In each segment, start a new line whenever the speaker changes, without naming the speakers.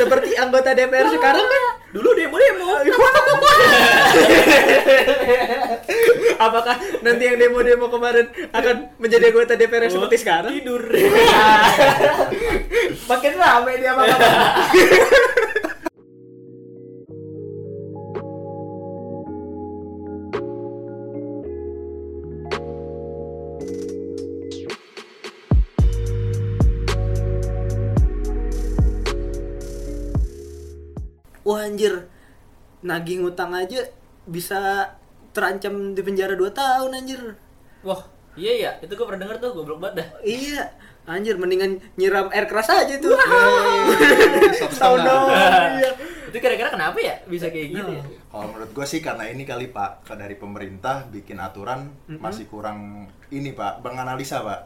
seperti anggota DPR sekarang kan
Dulu demo-demo.
apakah nanti yang demo-demo kemarin akan menjadi anggota DPR yang seperti sekarang
Tidur.
makin rame dia apa anjir, nagih ngutang aja bisa terancam di penjara 2 tahun anjir.
Wah, iya ya, itu gue pernah denger tuh, goblok banget dah.
Iya, anjir mendingan nyiram air keras aja tuh.
Satu
Tahu dong. Iya.
Itu kira-kira kenapa ya bisa kayak gitu ya?
Kalau menurut gue sih karena ini kali Pak, dari pemerintah bikin aturan masih kurang ini Pak, menganalisa Pak.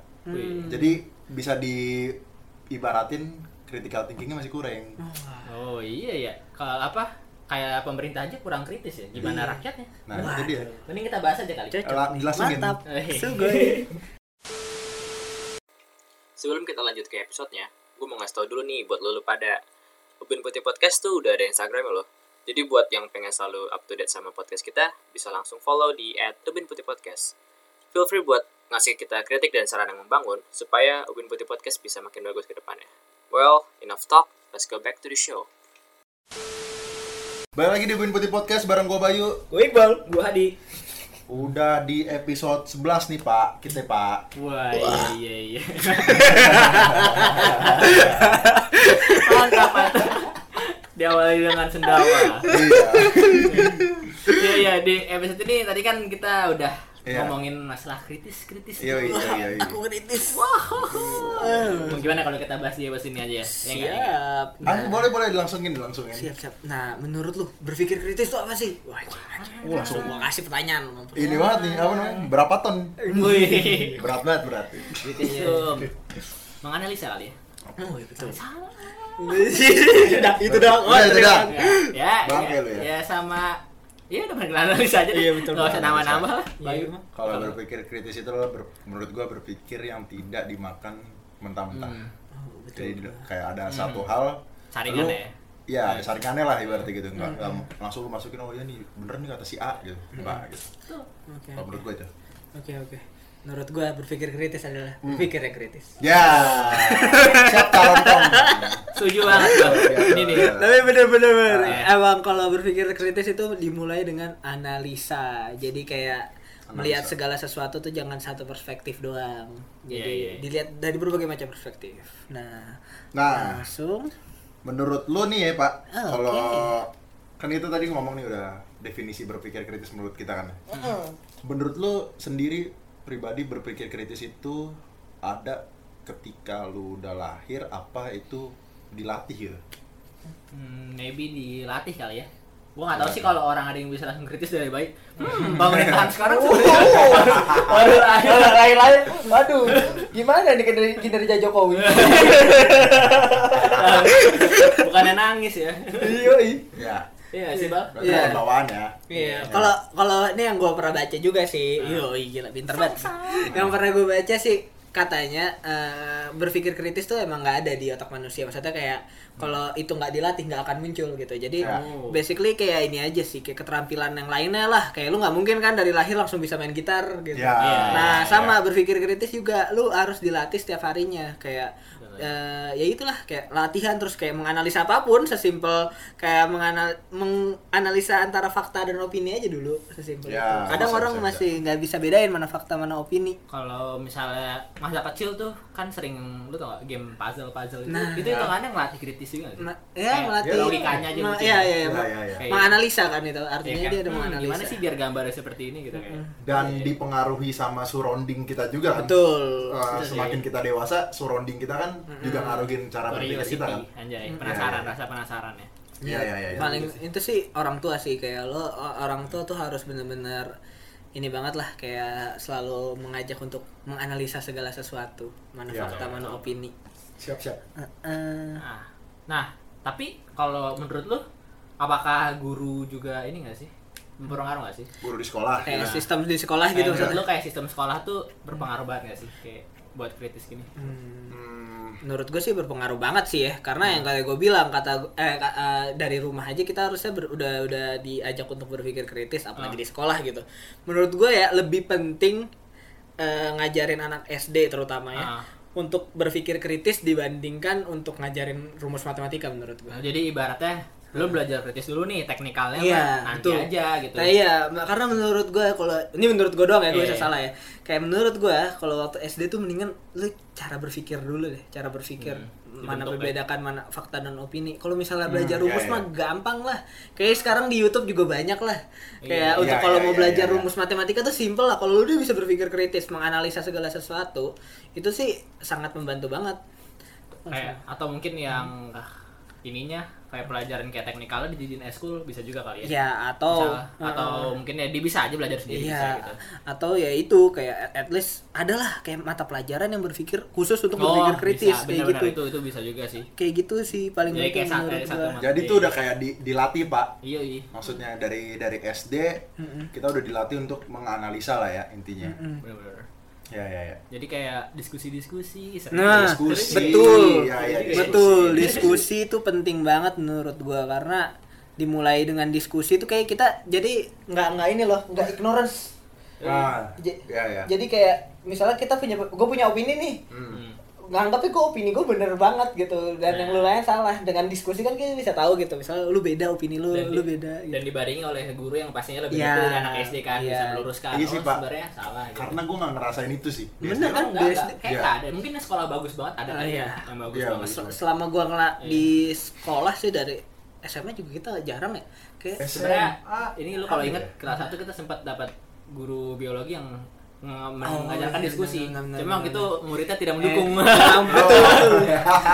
Jadi bisa diibaratin critical thinkingnya masih kurang.
Oh iya ya, kalau apa kayak pemerintah aja kurang kritis ya, gimana
Iya.
rakyatnya?
Nah itu dia.
Mending kita bahas aja kali.
Cocok
dilangsungin.
Mantap.
Eh.
Sugoi.
Sebelum kita lanjut ke episodenya, gue mau ngasih tau dulu nih buat lo, lo pada Upin Putih Podcast tuh udah ada Instagram lo. Jadi buat yang pengen selalu up to date sama podcast kita, bisa langsung follow di at Upin Putih Podcast. Feel free buat ngasih kita kritik dan saran yang membangun, supaya Upin Putih Podcast bisa makin bagus ke depannya. Well, enough talk, let's go back to the show.
Balik lagi di Win Putih Podcast bareng gue Bayu.
Gue Iqbal, gue Hadi.
Udah di episode 11 nih Pak, kita Pak.
Wah, iya iya iya. mantap mantap. Diawali dengan sendawa.
Iya.
Iya iya di episode ini tadi kan kita udah
Iya.
ngomongin masalah kritis kritis.
Iya iya iya. iya.
Aku kritis.
Hmm, Gimana kalau kita bahas di episode ini aja ya? Ya nggak, ya nggak?
Siap.
Ah, boleh boleh dilangsungin dilangsungin.
Siap, siap. Nah, menurut lu berpikir kritis itu apa sih? Wah,
Oh, langsung.
gua kasih pertanyaan.
Ini banget nih, apa namanya? Berapa ton?
Wih.
Berat banget berarti.
Kritis menganalisa kali ya.
Oh, iya betul.
Salah.
Udah, itu dong. Oh,
itu dah.
Ya, ya,
ya.
ya sama Iya udah pernah analisa aja.
Iya, betul.
Gak usah nama-nama lah.
Iya.
Kalau berpikir kritis itu ber- menurut gua berpikir yang tidak dimakan mentah-mentah.
Hmm.
Oh, betul.
Jadi kayak ada satu hal
Saringan
lu-
ya.
Iya, ada saringannya lah ibaratnya gitu. Enggak langsung lu masukin oh iya nih, bener nih kata si A gitu. Enggak gitu.
Oke.
Kalau menurut gua itu.
Oke, oke. Menurut gua berpikir kritis adalah berpikir yang kritis.
Ya. Siap calon tong.
Setuju banget bang. Ini nih.
Tapi bener-bener
Ah.
emang kalau berpikir kritis itu dimulai dengan analisa. Jadi kayak melihat segala sesuatu tuh jangan satu perspektif doang. Jadi
Iya, iya.
dilihat dari berbagai macam perspektif. Nah,
Nah,
langsung
menurut lu nih ya, Pak,
Ah,
kalau
oke.
kan itu tadi ngomong nih udah definisi berpikir kritis menurut kita kan. Menurut lu sendiri pribadi berpikir kritis itu ada ketika lu udah lahir apa itu dilatih gitu?
Hmm, maybe dilatih kali ya. Gua nggak tahu sih kalau orang ada yang bisa langsung kritis dari baik. Hmm, pemerintahan sekarang tuh. Baru lahir.
lain-lain. Waduh, gimana nih kinerja, kinerja Jokowi?
Bukannya nangis ya.
Iya,
Ya.
Iya sih bang.
Berarti
Iya.
ada bawaannya.
Iya, kalau kalau ini yang gue pernah baca juga sih, yo gila pinter banget. Yang pernah gue baca sih katanya eh, berpikir kritis tuh emang nggak ada di otak manusia. Maksudnya kayak kalau itu nggak dilatih nggak akan muncul gitu. Jadi
Ya.
basically kayak ini aja sih, kayak keterampilan yang lainnya lah. Kayak lu nggak mungkin kan dari lahir langsung bisa main gitar gitu.
Ya.
Nah
ya.
sama berpikir kritis juga, lu harus dilatih setiap harinya. Kayak eh, ya itulah kayak latihan terus kayak menganalisa apa pun sesimpel kayak menganal menganalisa antara fakta dan opini aja dulu sesimpel
Ya,
itu. Kadang
bisa,
orang
bisa,
masih nggak bisa bedain mana fakta mana opini.
Kalau misalnya masa kecil tuh kan sering lu tau gak game puzzle puzzle itu
Nah.
itu hitungannya ngelatih kritis juga?
Ma- ya
Kayak
melatih
logikanya aja
Ma-. Iya iya iya.
Ya,
Ma-
ya, ya.
Kayak-
Menganalisa kan itu artinya
kan?
dia ada
Hmm,
menganalisa.
Gimana sih biar gambarnya seperti ini gitu kayak.
Dan dipengaruhi sama surrounding kita juga kan.
Betul.
Uh,
Betul sih.
semakin kita dewasa, surrounding kita kan juga ngaruhin cara berpikir kita kan.
anjay,
Hmm.
penasaran,
Iya, iya.
rasa penasaran ya.
Iya iya iya. iya.
paling itu sih orang tua sih kayak lo orang tua tuh harus bener-bener ini banget lah kayak selalu mengajak untuk menganalisa segala sesuatu mana
Iya,
fakta
iya,
mana opini
Siap siap.
Eh, eh,
Nah, nah, tapi kalau menurut lu apakah guru juga ini gak sih? Berpengaruh gak sih?
Guru di sekolah.
kayak
ya.
sistem di sekolah gitu
menurut lu kayak sistem sekolah tuh berpengaruh banget gak sih? Kayak buat kritis gini.
Hmm,
Hmm,
menurut gue sih berpengaruh banget sih ya. Karena yang kayak gue bilang kata eh eh, dari rumah aja kita harusnya ber- udah udah diajak untuk berpikir kritis apalagi di sekolah gitu. Menurut gue ya lebih penting eh, ngajarin anak SD terutama ya
Ah.
untuk berpikir kritis dibandingkan untuk ngajarin rumus matematika menurut gue
Nah, jadi ibaratnya lu belajar kritis dulu nih teknikalnya
Iya,
mah nanti
betul.
aja gitu.
Nah, iya, karena menurut gue kalau ini menurut gue doang ya, gue bisa
iya.
salah ya. Kayak menurut gue kalau waktu SD tuh mendingan lu cara berpikir dulu deh, cara berpikir
Hmm,
mana
dibentuk ya.
membedakan mana fakta dan opini. Kalau misalnya belajar
iya,
rumus
iya.
mah gampang lah. Kayak sekarang di YouTube juga banyak lah. Kayak
Iya,
untuk kalau
iya,
mau belajar
iya, iya.
rumus matematika tuh simple lah. Kalau lu udah bisa berpikir kritis, menganalisa segala sesuatu, itu sih sangat membantu banget.
Kayak atau mungkin yang ah, ininya kayak pelajaran kayak teknikalnya dijadiin eskul bisa juga kali ya.
Ya, atau
Bisa- atau mungkin ya dia bisa aja belajar sendiri bisa
Iya,
gitu.
atau ya itu kayak at least adalah kayak mata pelajaran yang berpikir khusus untuk berpikir kritis
Oh, bisa,
kayak
benar-benar
gitu.
itu itu bisa juga sih.
Kayak gitu sih paling
Jadi kayak satu- satu.
Jadi itu udah kayak di, dilatih pak.
Iya, iya.
Maksudnya dari dari SD kita udah dilatih untuk menganalisa lah ya intinya.
Benar-benar.
Ya ya ya.
Jadi kayak diskusi-diskusi
Nah,
Diskusi.
betul.
Iya, iya, diskusi.
betul. Diskusi itu penting banget menurut gua karena dimulai dengan diskusi itu kayak kita jadi nggak nggak ini loh, nggak ignorance.
Nah, ya ya.
Jadi kayak misalnya kita punya gue punya opini nih.
Hmm.
Nganggapnya gue opini gue bener banget gitu dan yang lu lain salah dengan diskusi kan kita bisa tahu gitu misalnya lu beda opini lu
Dan
lu
di-
beda gitu.
Dan dibarengi oleh guru yang pastinya lebih
Iya,
betul dari anak SD kan bisa
iya.
meluruskan.
Iya sih,
oh,
Pak.
sebenarnya salah gitu.
Karena gue nggak ngerasain itu sih. di
Bener kan?
Enggak, enggak.
SD.
Kayak
Iya.
ada. Mungkin sekolah bagus banget ada
Ah,
kan
iya.
yang bagus
Iya,
banget.
Sel- selama gua ngela
Iya.
di sekolah sih dari SMA juga kita jarang ya kayak
Sebenarnya
SMA.
ini lu kalau
Ada
ingat
ya?
kelas 1 kita sempat dapat guru biologi yang
Oh,
mengajarkan
iya,
diskusi.
benar, benar,
Cuma
benar.
gitu muridnya tidak mendukung.
Ah, betul betul.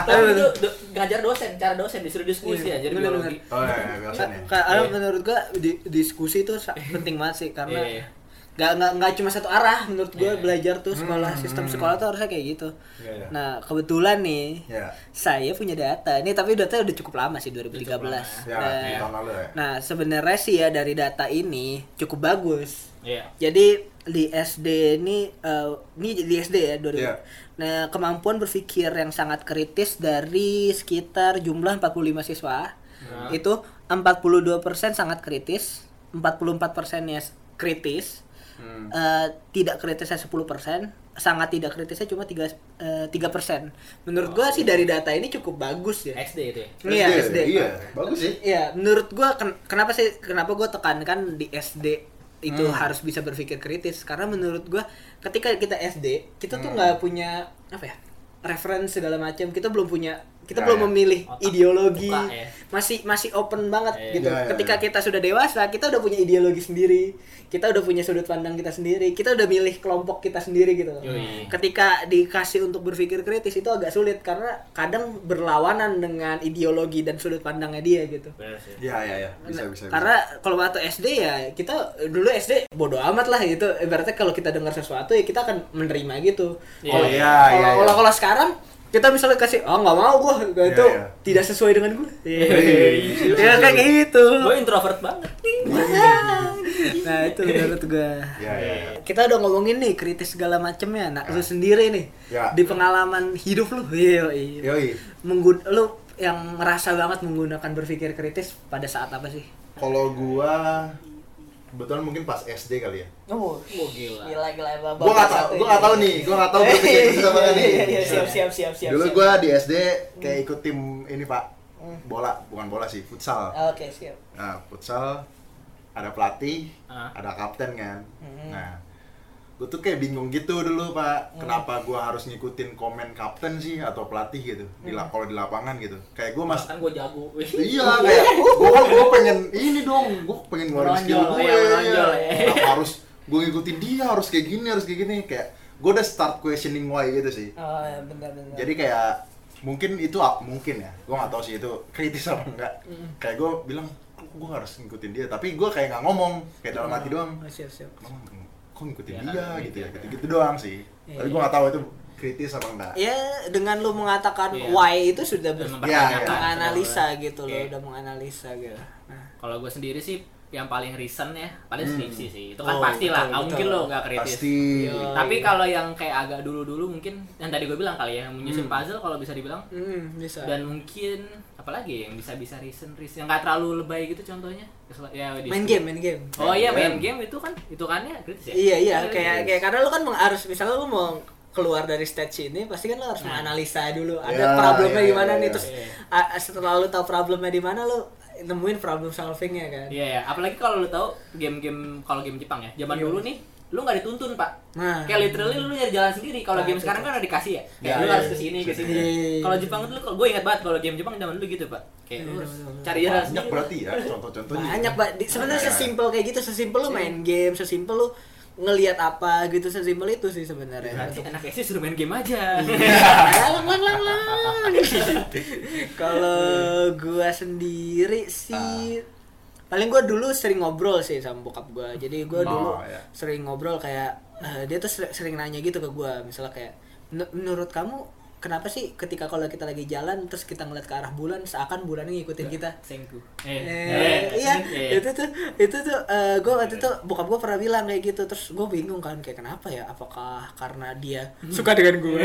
Tapi itu do- ngajar dosen, cara dosen disuruh diskusi
Iya,
aja jadi biologi.
Oh ya, ya biasanya.
Ka- Karena
Iya.
menurut gua di- diskusi itu penting banget sih karena
Iya.
nggak nggak nggak cuma satu arah menurut gua
Iya.
belajar tuh sekolah
Hmm,
sistem
hmm.
sekolah tuh harusnya kayak gitu.
Iya, iya.
Nah kebetulan nih
Ya.
saya punya data ini tapi data udah cukup lama sih 2013.
Ya,
Nah,
di tahun lalu ya.
Nah sebenarnya sih ya dari data ini cukup bagus.
Iya.
Jadi di SD ini eh, ini di SD ya 2000.
Iya.
Nah, kemampuan berpikir yang sangat kritis dari sekitar jumlah 45 siswa
Nah.
itu 42% sangat kritis, 44%-nya kritis.
Hmm.
eh, tidak kritisnya 10%, sangat tidak kritisnya cuma 3 eh, 3%. Menurut gua sih dari data ini cukup bagus ya.
SD itu ya.
Iya, SD.
Iya, bagus sih.
Iya, menurut gua ken- kenapa sih kenapa gua tekankan di SD itu
Hmm.
harus bisa berpikir kritis karena menurut gua ketika kita SD kita tuh
Hmm.
nggak punya apa ya referensi segala macam kita belum punya kita
Ya,
belum
ya.
memilih
Otak
ideologi
buka, ya.
masih masih open banget
Iya,
gitu
iya, iya,
ketika
iya.
kita sudah dewasa kita udah punya ideologi sendiri kita udah punya sudut pandang kita sendiri kita udah milih kelompok kita sendiri gitu
Yoi.
ketika dikasih untuk berpikir kritis itu agak sulit karena kadang berlawanan dengan ideologi dan sudut pandangnya dia gitu
Benar sih.
Iya, iya, iya. Bisa, bisa. bisa.
karena kalau waktu SD ya kita dulu SD bodoh amat lah gitu ibaratnya kalau kita dengar sesuatu ya kita akan menerima gitu
Iya,
kalau
iya, iya, iya.
kalau kalau sekarang kita misalnya kasih oh nggak mau gua itu
iya.
tidak sesuai dengan gua
Iya.
ya kayak gitu
Gue introvert banget.
nah itu menurut gua
Iya, iya, iya.
kita udah ngomongin nih kritis segala macemnya nah lu sendiri nih
Ya.
di pengalaman hidup lu iya iya
Yoi.
menggun lu yang merasa banget menggunakan berpikir kritis pada saat apa sih
Kalau gua kebetulan mungkin pas SD kali ya.
Oh,
Oh, gila.
Gila gila bapak.
Gua nggak tahu, gua nggak tahu nih, gua nggak tahu kritis apa nggak nih.
Iya iya siap siap siap siap.
Dulu gua di SD kayak ikut tim ini pak, bola, bukan bola sih, futsal.
Oke siap.
Nah, futsal ada pelatih,
Ah.
ada kapten kan.
Hmm.
Nah, gue tuh kayak bingung gitu dulu pak, kenapa gua harus ngikutin komen kapten sih atau pelatih gitu, di
Hmm.
la- kalau di lapangan gitu. Kayak gue mas,
Kan gue jago.
iya kayak gue kan gue pengen ini dong, gue pengen ngeluarin skill gue.
ya.
Kenapa harus gue ngikutin dia harus kayak gini harus kayak gini kayak gue udah start questioning why gitu sih.
Oh ya benar benar.
Jadi kayak mungkin itu mungkin ya, gue nggak tahu sih itu kritis apa enggak. Kayak gue bilang gue harus ngikutin dia, tapi gue kayak nggak ngomong, kayak dalam hati doang.
Oh, siap siap.
Kok ngikutin
Ya,
dia
kan,
gitu ya,
gitu.
gitu-gitu doang sih.
Iya,
Tapi gue
iya.
nggak tahu itu kritis apa enggak.
Ya dengan lu mengatakan
Iya.
why itu sudah
Iya, iya.
menganalisa gitu loh,
Oke.
udah menganalisa gitu. Nah,
Kalau gue sendiri sih yang paling recent ya paling skripsi sih itu kan
Oh,
pasti lah nggak mungkin lo nggak kritis
Pasti.
Yo.
tapi kalau yang kayak agak dulu-dulu mungkin yang tadi gue bilang kali ya yang menyusun
Hmm.
puzzle kalau bisa dibilang
Hmm, bisa.
dan mungkin apalagi yang bisa bisa recent recent yang nggak terlalu lebay gitu contohnya ya
main game, main game.
oh iya main
Game.
game itu kan itu kan ya kritis ya
Iya iya kayak
kritis.
kayak karena lu kan harus misalnya lu mau keluar dari stage ini pasti kan lu harus menganalisa dulu ada
Ya,
problemnya
ya,
di mana
ya,
nih
ya.
terus
Iya.
a- setelah lu tahu problemnya di mana lu nemuin problem solvingnya kan.
Iya ya, apalagi kalau lu tahu game-game kalau game Jepang ya. Zaman
Iya.
dulu nih, lu nggak dituntun, Pak.
Nah.
Kayak literally lu nyari jalan sendiri. Kalau
Nah,
game
itu
sekarang
tuh.
kan udah dikasih ya. Kayak
Ya,
lu
iya,
harus
iya.
ke sini, ke sini.
Iya, iya, iya.
Kalau Jepang itu gue ingat banget kalau game Jepang zaman dulu gitu, Pak. Kayak lu
Iya,
harus cari jalan
Banyak
sendiri.
berarti ya contoh-contohnya.
Banyak, Pak. Sebenarnya
Iya.
sesimpel kayak gitu, sesimpel lu main game, sesimpel lu ngelihat apa gitu, sesimpel itu sih sebenarnya.
Berarti anak SD suruh main game aja.
lang lang lang lang. Kalau gua sendiri sih paling gua dulu sering ngobrol sih sama bokap gua. Jadi gua dulu
Oh,
sering ngobrol kayak eh, dia tuh sering, nanya gitu ke gua, misalnya kayak "Men- menurut kamu kenapa sih ketika kalau kita lagi jalan terus kita ngeliat ke arah bulan seakan bulannya ngikutin kita?
Sengku.
Eh, iya, itu tuh itu tuh gue waktu itu bokap gue pernah bilang kayak gitu. Terus gue bingung kan kayak kenapa ya? Apakah karena dia suka dengan gue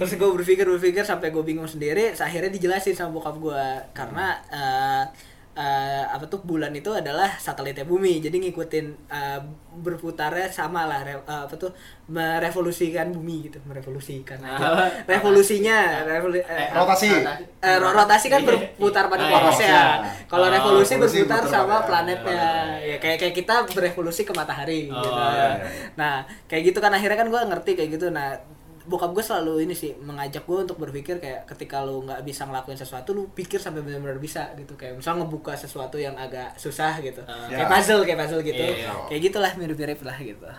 terus gue berpikir berpikir sampai gue bingung sendiri. Akhirnya dijelasin sama bokap gue karena eh, eh, apa tuh bulan itu adalah satelitnya bumi jadi ngikutin eh, berputarnya sama lah re- eh, apa tuh merevolusikan bumi gitu merevolusikan aja.
Ah.
revolusinya revolu- eh,
Rotasi.
Eh, ro- rotasi kan berputar pada
Ah,
porosnya. Kalau
Oh,
revolusi berputar sama planetnya. Ya kayak kayak kita berevolusi ke matahari
Oh,
gitu.
iya, iya.
Nah, kayak gitu kan akhirnya kan gue ngerti kayak gitu. Nah, bokap gue selalu ini sih mengajak gue untuk berpikir kayak ketika lu nggak bisa ngelakuin sesuatu lu pikir sampai benar-benar bisa gitu kayak misalnya ngebuka sesuatu yang agak susah gitu
Ah.
kayak
Ya.
puzzle kayak puzzle gitu
Iya,
iya.
kayak gitulah mirip-mirip lah gitu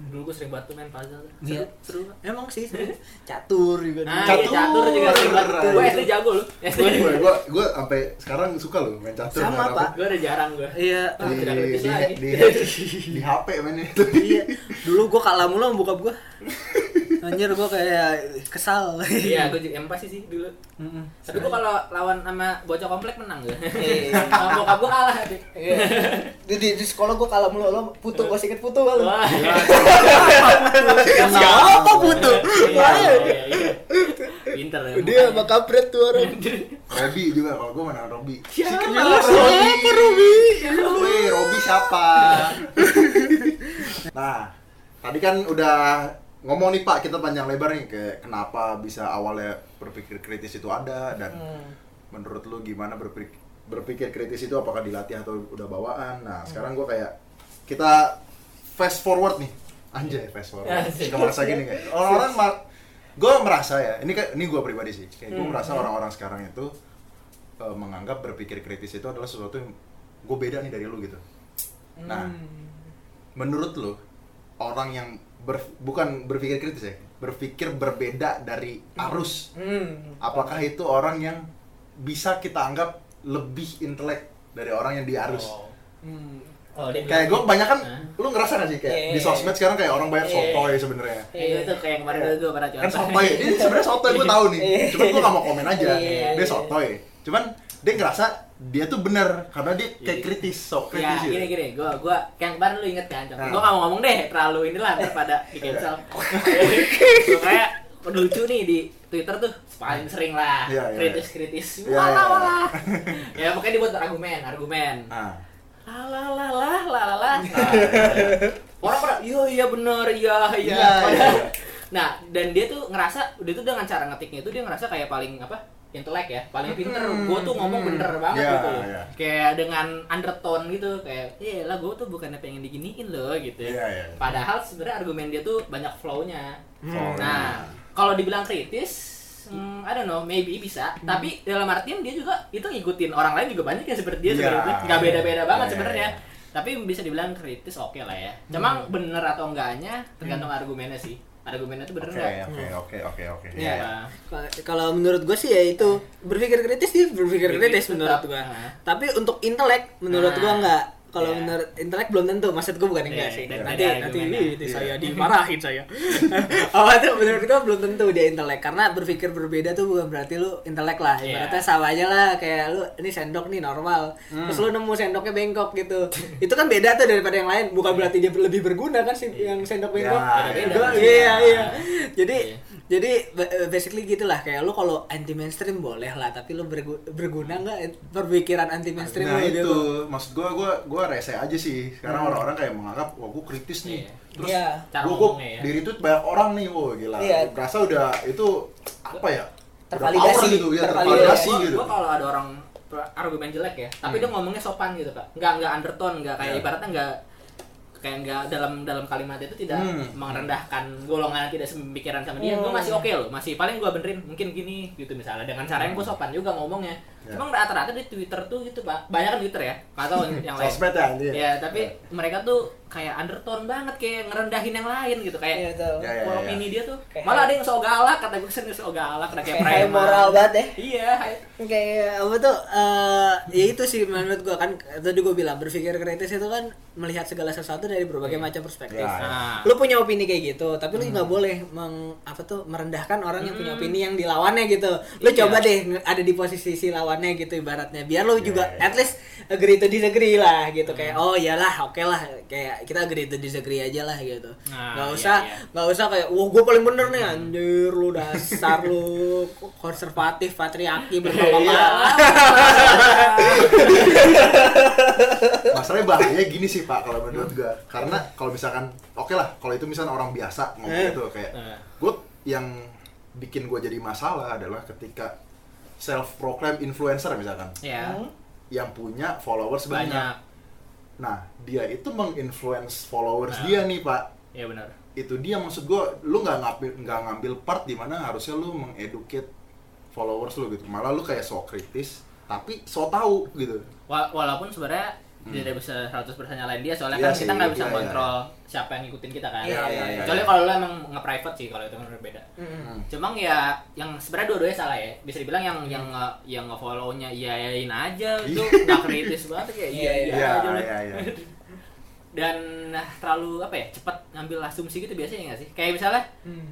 Dulu gue sering banget tuh main puzzle.
Iya.
Seru, seru.
emang sih seru. catur juga
Nah,
Catur.
iya catur juga sering banget.
Catur.
Gue SD jago lu. SD.
gue gue gue sampai sekarang suka loh main catur
Sama,
apa.
Pak.
Gue udah jarang gue.
iya
Ah,
di,
kritis
di,
lagi.
di, di HP mainnya itu
iya dulu gua kalah mulu sama bokap gua anjir gua kayak kesal
Iya, gue juga yang pasti sih dulu.
Mm-mm.
Tapi gue kalau lawan sama bocah komplek menang gue.
Iya.
Sama bokap gue kalah.
Iya. di, di, di sekolah gua kalah mulu lo putu gua sikit putu
Wah.
siapa putu
Iya, iya, iya. Pinter ya.
dia sama kampret tuh orang
Robi juga kalau gue mana Robi
Siapa?
siapa Ruby
Wih, Robi siapa nah tadi kan udah ngomong nih Pak kita panjang lebar nih kayak kenapa bisa awalnya berpikir kritis itu ada dan menurut lu gimana berpikir berpikir kritis itu apakah dilatih atau udah bawaan? Nah sekarang gue kayak kita fast forward nih. Anjay fast forward. Ke masa gini kayak orang-orang gue merasa ya ini kan ini gue pribadi sih. Kayak gue merasa orang-orang sekarang itu eh, menganggap berpikir kritis itu adalah sesuatu yang gue beda nih dari lu gitu. Nah menurut lu orang yang ber- bukan berpikir kritis ya berpikir berbeda dari arus
hmm.
apakah itu orang yang bisa kita anggap lebih intelek dari orang yang di arus
Hmm.
Oh,
kayak gue
bilang-
kebanyakan
Hah?
lu ngerasa gak sih kayak
Iya,
di
iya,
sosmed sekarang kayak orang banyak
Iya.
sotoy sebenarnya
Kayak gitu kayak yang kemarin gue pernah
kan
contoh.
sotoy ini sebenarnya sotoy gue tahu nih
Iya.
cuman gue gak mau komen aja
Iya,
dia
iya.
sotoy cuman dia ngerasa dia tuh bener karena dia kayak
Iya.
kritis sok
Ya,
kritis gitu
gini gini, gua gua kayak kemarin lu inget kan,
Nah.
gua gak mau ngomong deh terlalu inilah ntar pada di cancel. kayak lucu nih di Twitter tuh paling sering lah
Iya, iya.
kritis-kritis.
Iya,
Wah,
iya.
wah, wah. Ya pokoknya dibuat argumen, argumen.
nah
La la la la la la la. Nah, Orang pada iya iya bener iya iya. Nah, dan dia tuh ngerasa dia tuh dengan cara ngetiknya itu dia ngerasa kayak paling apa? Intelek ya, paling pinter.
Hmm,
Gue tuh ngomong
hmm.
bener banget
Iya,
gitu loh.
iya.
Kayak dengan undertone gitu kayak, "Eh, lah gue tuh bukannya pengen diginiin loh." gitu.
Iya, iya.
Padahal sebenarnya argumen dia tuh banyak flow-nya.
Hmm.
Nah, kalau dibilang kritis, hmm, I don't know, maybe bisa.
Hmm.
Tapi dalam artian dia juga itu ngikutin orang lain juga banyak yang seperti dia
Iya.
sebenarnya. Nggak beda-beda banget
Iya,
sebenarnya.
iya.
Tapi bisa dibilang kritis oke lah ya. Cuma
Hmm.
bener atau enggaknya tergantung argumennya sih. Argumennya tuh bener
oke
nggak?
oke oke oke oke
Iya.
Iya.
Kalau- Kalau menurut gue sih ya itu berpikir kritis dia berpikir
Kritis
menurut gue. Tapi untuk intelek menurut gue nggak kalau
Iya.
menurut intelek belum tentu maksud gue bukan enggak
Iya,
sih
dan
nanti
ada
nanti
argumennya.
ini
Iya.
saya dimarahin saya apa tuh menurut gue belum tentu dia intelek karena berpikir berbeda tuh bukan berarti lu intelek lah
Iya.
ibaratnya sama aja lah kayak lu ini sendok nih normal terus lu nemu sendoknya bengkok gitu itu kan beda tuh daripada yang lain bukan berarti dia lebih berguna kan sih yang sendok bengkok
Ya,
beda-beda.
Gua- iya iya jadi
Iya.
Jadi ba- basically gitulah kayak lu kalau anti mainstream boleh lah tapi lu bergu- berguna nggak perpikiran anti mainstream
Nah
lu
itu,
gitu
maksud gua gua gua rese aja sih. Karena orang-orang kayak menganggap wah gua kritis nih.
Iya.
Terus
Iya.
Cara
gua, gua
ya.
diri itu banyak orang nih, wah gila.
Iya.
Berasa udah itu apa ya?
Tervalidasi,
gitu, ya
tervalidasi.
Gua-
gitu.
gua kalau ada orang argumen jelek ya, tapi dia ngomongnya sopan gitu kak, nggak nggak undertone, nggak kayak
Iya.
ibaratnya nggak kayak nggak dalam dalam kalimat itu tidak
Hmm.
merendahkan golongan yang tidak sepemikiran sama dia, gue masih oke loh, masih paling gue benerin mungkin gini gitu misalnya dengan cara yang gue sopan juga ngomongnya.
Ya.
Cuma rata-rata di Twitter tuh gitu pak, banyak kan Twitter ya, atau yang lain.
Sosmed ya anjir.
Ya tapi mereka tuh kayak undertone banget kayak ngerendahin yang lain gitu kayak
Iya, tuh.
Ya, ya,
kalau
ya.
ini dia tuh
Kayak
malah ada yang sok galak kata gue sering sok galak kayak
kayak moral banget ya
Iya,
kayak apa tuh eh ya itu sih menurut gua kan tadi gua bilang berpikir kritis itu kan melihat segala sesuatu dari berbagai macam perspektif.
Ya, ya.
Nah.
Lu punya opini kayak gitu, tapi lu nggak boleh meng apa tuh merendahkan orang yang punya opini yang di lawannya gitu. Lu
Iya.
coba deh ada di posisi si lawannya gitu ibaratnya. Biar lu juga
ya.
at least agree to disagree lah gitu kayak oh iyalah oke lah kayak kita agree to disagree aja lah gitu.
Nah,
nggak
iya,
usah
iya.
nggak usah kayak wah gue paling bener nih anjir lu dasar lu konservatif patriarki berbapak
Masalahnya bahaya gini sih Pak kalau menurut gua. Karena kalau misalkan oke lah, kalau itu misalnya orang biasa ngomong
Eh.
gitu kayak
Eh.
gue yang bikin gue jadi masalah adalah ketika self proclaim influencer misalkan
ya
yang punya followers banyak.
banyak
Nah, dia itu menginfluence followers
Nah.
dia nih, Pak.
ya benar
Itu dia maksud gua, lu nggak ngambil nggak ngambil part di mana harusnya lu mengeducate followers lu gitu. Malah lu kayak so kritis, tapi so tahu gitu.
Wa- walaupun sebenarnya tidak bisa 100% nyalain dia soalnya
Hmm. Iya
kan kita
sih,
nggak bisa
iya, iya.
kontrol siapa yang ngikutin kita kan
Iya, iya,
iya,
kecuali
iya.
kalau lu emang nge-private sih kalau itu kan berbeda
Hmm.
Cuma ya yang sebenarnya dua-duanya salah ya. Bisa dibilang yang yang nge, yang nge-follow-nya iyain aja itu nggak kritis banget kayak iya iya
Iya, iya, iya.
Dan nah, terlalu apa ya? cepat ngambil asumsi gitu biasanya nggak sih? Kayak misalnya
Hmm.